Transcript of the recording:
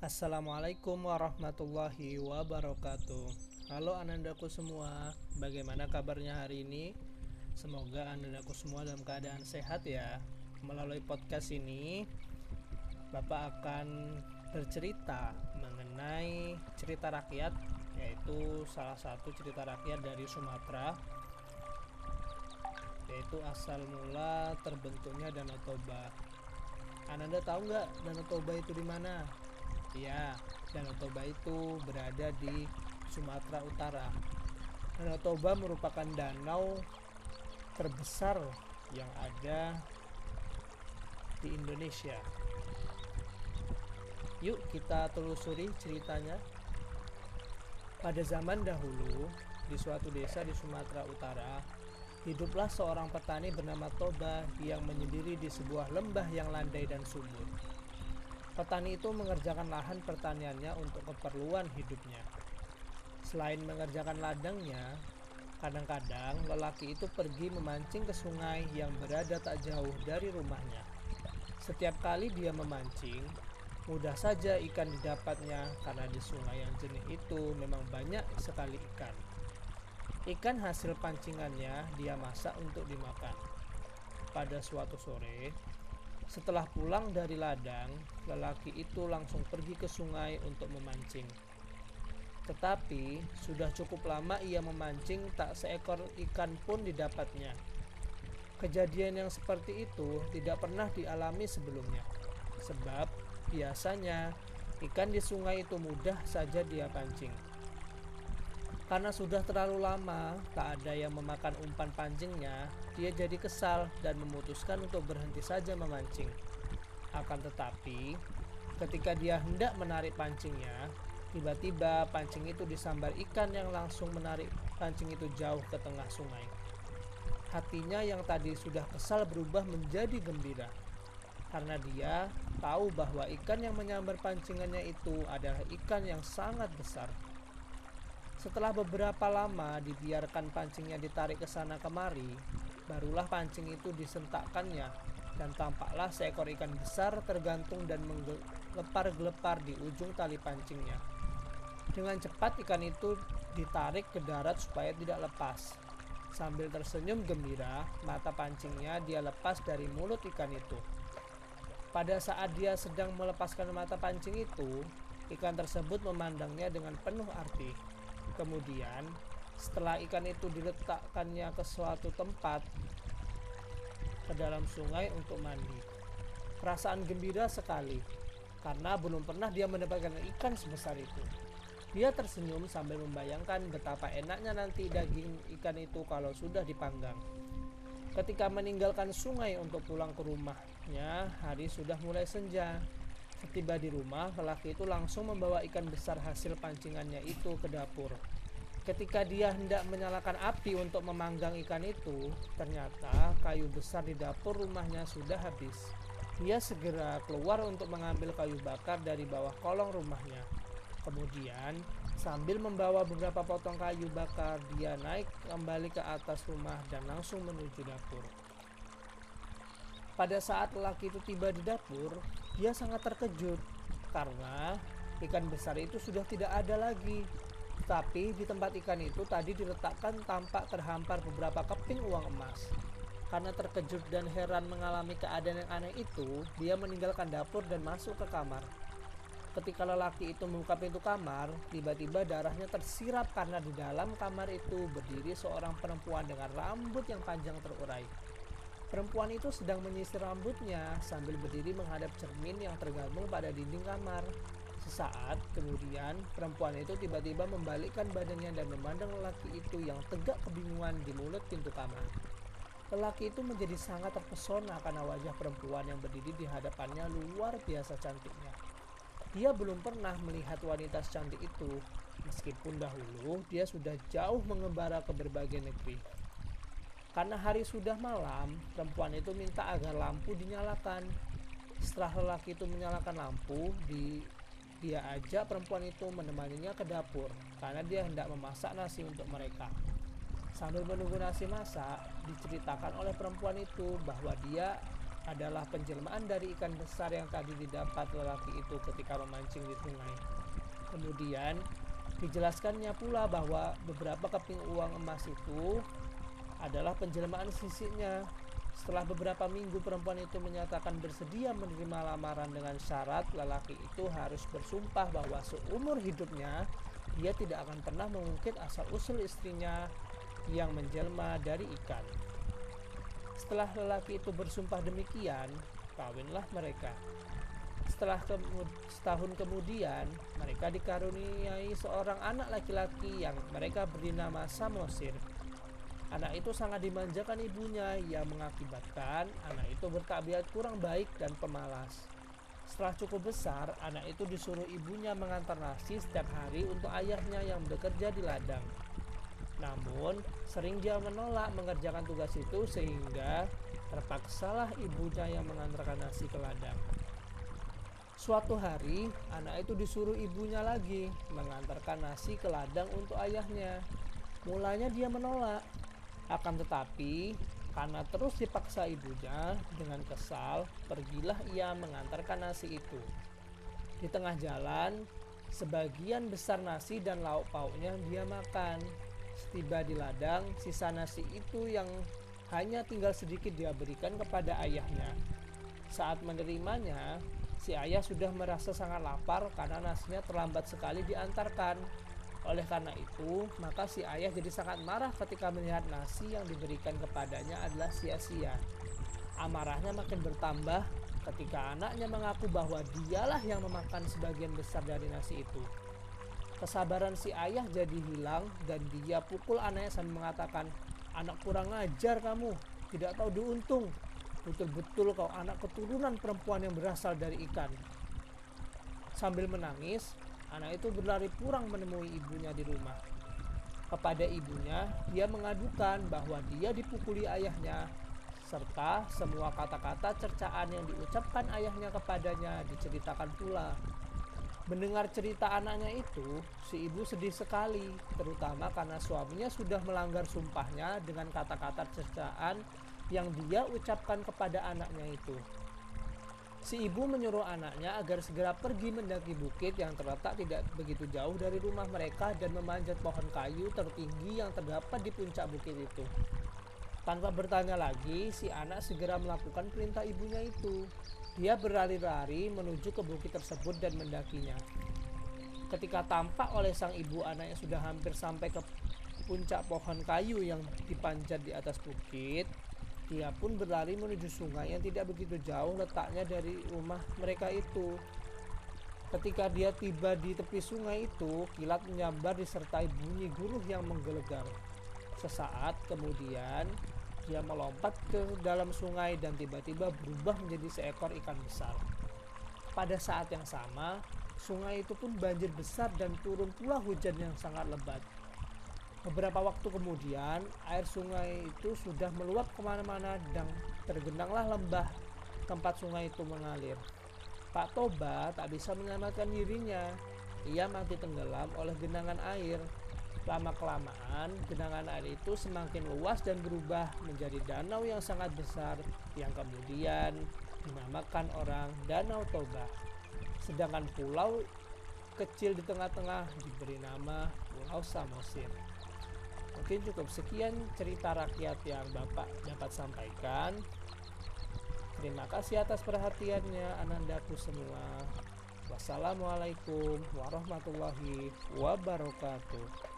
Assalamualaikum warahmatullahi wabarakatuh Halo anandaku semua Bagaimana kabarnya hari ini? Semoga anandaku semua dalam keadaan sehat ya Melalui podcast ini Bapak akan bercerita mengenai cerita rakyat Yaitu salah satu cerita rakyat dari Sumatera Yaitu asal mula terbentuknya Danau Toba Ananda tahu nggak Danau Toba itu di mana? Ya, Danau Toba itu berada di Sumatera Utara. Danau Toba merupakan danau terbesar yang ada di Indonesia. Yuk kita telusuri ceritanya. Pada zaman dahulu, di suatu desa di Sumatera Utara, hiduplah seorang petani bernama Toba yang menyendiri di sebuah lembah yang landai dan subur. Petani itu mengerjakan lahan pertaniannya untuk keperluan hidupnya. Selain mengerjakan ladangnya, kadang-kadang lelaki itu pergi memancing ke sungai yang berada tak jauh dari rumahnya. Setiap kali dia memancing, mudah saja ikan didapatnya karena di sungai yang jernih itu memang banyak sekali ikan. Ikan hasil pancingannya dia masak untuk dimakan. Pada suatu sore, setelah pulang dari ladang, lelaki itu langsung pergi ke sungai untuk memancing. Tetapi sudah cukup lama ia memancing, tak seekor ikan pun didapatnya. Kejadian yang seperti itu tidak pernah dialami sebelumnya, sebab biasanya ikan di sungai itu mudah saja dia pancing. Karena sudah terlalu lama tak ada yang memakan umpan pancingnya, dia jadi kesal dan memutuskan untuk berhenti saja memancing. Akan tetapi, ketika dia hendak menarik pancingnya, tiba-tiba pancing itu disambar ikan yang langsung menarik pancing itu jauh ke tengah sungai. Hatinya yang tadi sudah kesal berubah menjadi gembira karena dia tahu bahwa ikan yang menyambar pancingannya itu adalah ikan yang sangat besar. Setelah beberapa lama dibiarkan pancingnya ditarik ke sana kemari, barulah pancing itu disentakkannya dan tampaklah seekor ikan besar tergantung dan menggelepar-gelepar di ujung tali pancingnya. Dengan cepat ikan itu ditarik ke darat supaya tidak lepas. Sambil tersenyum gembira, mata pancingnya dia lepas dari mulut ikan itu. Pada saat dia sedang melepaskan mata pancing itu, ikan tersebut memandangnya dengan penuh arti. Kemudian, setelah ikan itu diletakkannya ke suatu tempat ke dalam sungai untuk mandi. Perasaan gembira sekali karena belum pernah dia mendapatkan ikan sebesar itu. Dia tersenyum sambil membayangkan betapa enaknya nanti daging ikan itu kalau sudah dipanggang. Ketika meninggalkan sungai untuk pulang ke rumahnya, hari sudah mulai senja. Setiba di rumah, lelaki itu langsung membawa ikan besar hasil pancingannya itu ke dapur. Ketika dia hendak menyalakan api untuk memanggang ikan itu, ternyata kayu besar di dapur rumahnya sudah habis. Dia segera keluar untuk mengambil kayu bakar dari bawah kolong rumahnya. Kemudian, sambil membawa beberapa potong kayu bakar, dia naik kembali ke atas rumah dan langsung menuju dapur. Pada saat lelaki itu tiba di dapur, dia sangat terkejut karena ikan besar itu sudah tidak ada lagi. Tapi di tempat ikan itu tadi diletakkan tampak terhampar beberapa keping uang emas. Karena terkejut dan heran mengalami keadaan yang aneh itu, dia meninggalkan dapur dan masuk ke kamar. Ketika lelaki itu membuka pintu kamar, tiba-tiba darahnya tersirap karena di dalam kamar itu berdiri seorang perempuan dengan rambut yang panjang terurai. Perempuan itu sedang menyisir rambutnya sambil berdiri menghadap cermin yang tergabung pada dinding kamar. Sesaat kemudian, perempuan itu tiba-tiba membalikkan badannya dan memandang lelaki itu yang tegak kebingungan di mulut pintu kamar. Lelaki itu menjadi sangat terpesona karena wajah perempuan yang berdiri di hadapannya luar biasa cantiknya. Dia belum pernah melihat wanita secantik itu, meskipun dahulu dia sudah jauh mengembara ke berbagai negeri. Karena hari sudah malam, perempuan itu minta agar lampu dinyalakan. Setelah lelaki itu menyalakan lampu, di, dia ajak perempuan itu menemaninya ke dapur karena dia hendak memasak nasi untuk mereka. Sambil menunggu nasi masak, diceritakan oleh perempuan itu bahwa dia adalah penjelmaan dari ikan besar yang tadi didapat lelaki itu ketika memancing di sungai. Kemudian dijelaskannya pula bahwa beberapa keping uang emas itu adalah penjelmaan sisiknya. Setelah beberapa minggu perempuan itu menyatakan bersedia menerima lamaran dengan syarat lelaki itu harus bersumpah bahwa seumur hidupnya dia tidak akan pernah mengungkit asal usul istrinya yang menjelma dari ikan. Setelah lelaki itu bersumpah demikian, kawinlah mereka. Setelah kemud setahun kemudian, mereka dikaruniai seorang anak laki-laki yang mereka beri nama Samosir. Anak itu sangat dimanjakan ibunya yang mengakibatkan anak itu bertabiat kurang baik dan pemalas. Setelah cukup besar, anak itu disuruh ibunya mengantar nasi setiap hari untuk ayahnya yang bekerja di ladang. Namun, sering dia menolak mengerjakan tugas itu sehingga terpaksalah ibunya yang mengantarkan nasi ke ladang. Suatu hari, anak itu disuruh ibunya lagi mengantarkan nasi ke ladang untuk ayahnya. Mulanya dia menolak, akan tetapi, karena terus dipaksa ibunya dengan kesal, pergilah ia mengantarkan nasi itu. Di tengah jalan, sebagian besar nasi dan lauk pauknya dia makan. Setiba di ladang, sisa nasi itu yang hanya tinggal sedikit dia berikan kepada ayahnya. Saat menerimanya, si ayah sudah merasa sangat lapar karena nasinya terlambat sekali diantarkan. Oleh karena itu, maka si ayah jadi sangat marah ketika melihat nasi yang diberikan kepadanya adalah sia-sia. Amarahnya makin bertambah ketika anaknya mengaku bahwa dialah yang memakan sebagian besar dari nasi itu. Kesabaran si ayah jadi hilang dan dia pukul anaknya sambil mengatakan, Anak kurang ajar kamu, tidak tahu diuntung. Betul-betul kau anak keturunan perempuan yang berasal dari ikan. Sambil menangis, Anak itu berlari pulang menemui ibunya di rumah. Kepada ibunya, dia mengadukan bahwa dia dipukuli ayahnya, serta semua kata-kata cercaan yang diucapkan ayahnya kepadanya diceritakan pula. Mendengar cerita anaknya itu, si ibu sedih sekali, terutama karena suaminya sudah melanggar sumpahnya dengan kata-kata cercaan yang dia ucapkan kepada anaknya itu. Si ibu menyuruh anaknya agar segera pergi mendaki bukit yang terletak tidak begitu jauh dari rumah mereka dan memanjat pohon kayu tertinggi yang terdapat di puncak bukit itu. Tanpa bertanya lagi, si anak segera melakukan perintah ibunya itu. Dia berlari-lari menuju ke bukit tersebut dan mendakinya. Ketika tampak oleh sang ibu anaknya sudah hampir sampai ke puncak pohon kayu yang dipanjat di atas bukit, dia pun berlari menuju sungai yang tidak begitu jauh letaknya dari rumah mereka itu. Ketika dia tiba di tepi sungai itu, kilat menyambar disertai bunyi guruh yang menggelegar. Sesaat kemudian, dia melompat ke dalam sungai dan tiba-tiba berubah menjadi seekor ikan besar. Pada saat yang sama, sungai itu pun banjir besar dan turun pula hujan yang sangat lebat. Beberapa waktu kemudian, air sungai itu sudah meluap ke mana-mana dan tergenanglah lembah tempat sungai itu mengalir. Pak Toba tak bisa menyelamatkan dirinya. Ia mati tenggelam oleh genangan air. Lama-kelamaan, genangan air itu semakin luas dan berubah menjadi danau yang sangat besar yang kemudian dinamakan orang Danau Toba. Sedangkan pulau kecil di tengah-tengah diberi nama Pulau Samosir. Mungkin cukup sekian cerita rakyat yang Bapak dapat sampaikan. Terima kasih atas perhatiannya anandaku semua. Wassalamualaikum warahmatullahi wabarakatuh.